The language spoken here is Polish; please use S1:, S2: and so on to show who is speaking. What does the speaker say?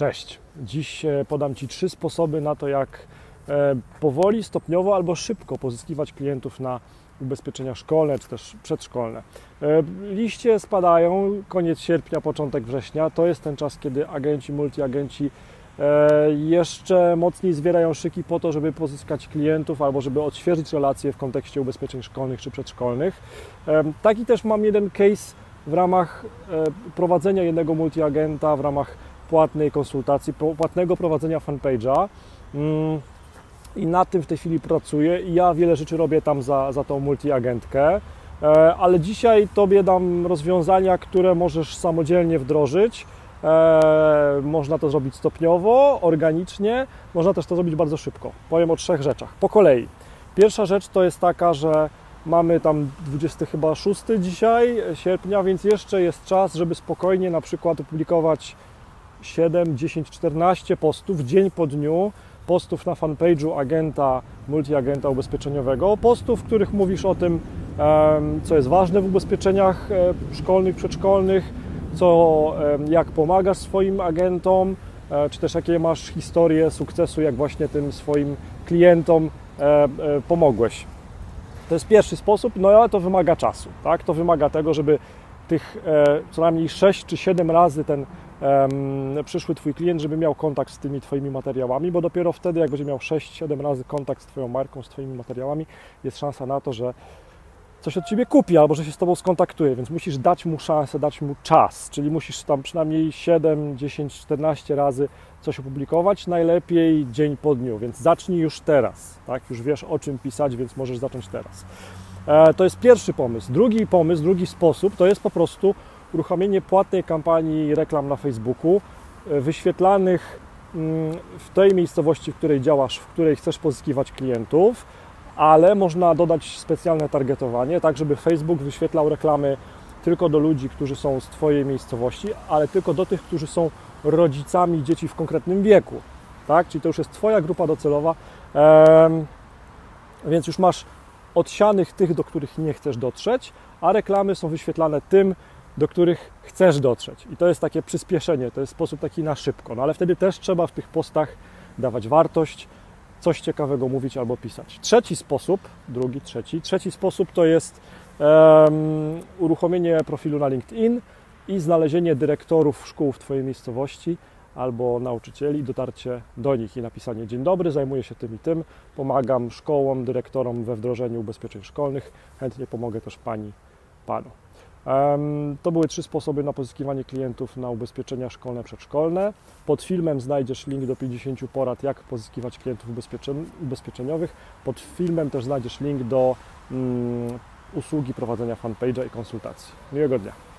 S1: Cześć. Dziś e, podam Ci trzy sposoby na to, jak e, powoli, stopniowo albo szybko pozyskiwać klientów na ubezpieczenia szkolne czy też przedszkolne. E, liście spadają, koniec sierpnia, początek września. To jest ten czas, kiedy agenci, multiagenci jeszcze mocniej zwierają szyki po to, żeby pozyskać klientów albo żeby odświeżyć relacje w kontekście ubezpieczeń szkolnych czy przedszkolnych. Taki też mam jeden case w ramach prowadzenia jednego multiagenta, w ramach płatnej konsultacji, płatnego prowadzenia fanpage'a. Mm, I nad tym w tej chwili pracuję i ja wiele rzeczy robię tam za, za tą multiagentkę, e, ale dzisiaj Tobie dam rozwiązania, które możesz samodzielnie wdrożyć. E, można to zrobić stopniowo, organicznie, można też to zrobić bardzo szybko. Powiem o trzech rzeczach. Po kolei. Pierwsza rzecz to jest taka, że mamy tam 20 chyba 6 dzisiaj sierpnia, więc jeszcze jest czas, żeby spokojnie na przykład opublikować 7, 10, 14 postów dzień po dniu, postów na fanpage'u agenta, multiagenta ubezpieczeniowego, postów, w których mówisz o tym, co jest ważne w ubezpieczeniach e, szkolnych, przedszkolnych, co, jak pomagasz swoim agentom, e, czy też jakie masz historie sukcesu, jak właśnie tym swoim klientom e, pomogłeś. To jest pierwszy sposób, no ale to wymaga czasu, tak? To wymaga tego, żeby tych co najmniej 6 czy 7 razy ten przyszły Twój klient, żeby miał kontakt z tymi Twoimi materiałami, bo dopiero wtedy, jak będzie miał 6-7 razy kontakt z Twoją marką, z Twoimi materiałami, jest szansa na to, że coś od Ciebie kupi albo że się z Tobą skontaktuje, więc musisz dać mu szansę, dać mu czas, czyli musisz tam przynajmniej 7, 10, 14 razy coś opublikować, najlepiej dzień po dniu, więc zacznij już teraz, tak? Już wiesz o czym pisać, więc możesz zacząć teraz. E, to jest pierwszy pomysł. Drugi pomysł, drugi sposób to jest po prostu uruchomienie płatnej kampanii reklam na Facebooku, e, wyświetlanych mm, w tej miejscowości, w której działasz, w której chcesz pozyskiwać klientów, ale można dodać specjalne targetowanie, tak żeby Facebook wyświetlał reklamy tylko do ludzi, którzy są z Twojej miejscowości, ale tylko do tych, którzy są rodzicami dzieci w konkretnym wieku. Tak? Czyli to już jest Twoja grupa docelowa, więc już masz odsianych tych, do których nie chcesz dotrzeć, a reklamy są wyświetlane tym, do których chcesz dotrzeć. I to jest takie przyspieszenie, to jest sposób taki na szybko. No ale wtedy też trzeba w tych postach dawać wartość, coś ciekawego mówić albo pisać. Trzeci sposób, drugi, trzeci, trzeci sposób to jest um, uruchomienie profilu na LinkedIn i znalezienie dyrektorów szkół w Twojej miejscowości albo nauczycieli, dotarcie do nich i napisanie Dzień dobry, zajmuję się tym i tym, pomagam szkołom, dyrektorom we wdrożeniu ubezpieczeń szkolnych, chętnie pomogę też Pani, Panu. To były trzy sposoby na pozyskiwanie klientów na ubezpieczenia szkolne, przedszkolne. Pod filmem znajdziesz link do 50 porad, jak pozyskiwać klientów ubezpieczeniowych. Pod filmem też znajdziesz link do mm, usługi prowadzenia fanpage'a i konsultacji. Miłego dnia.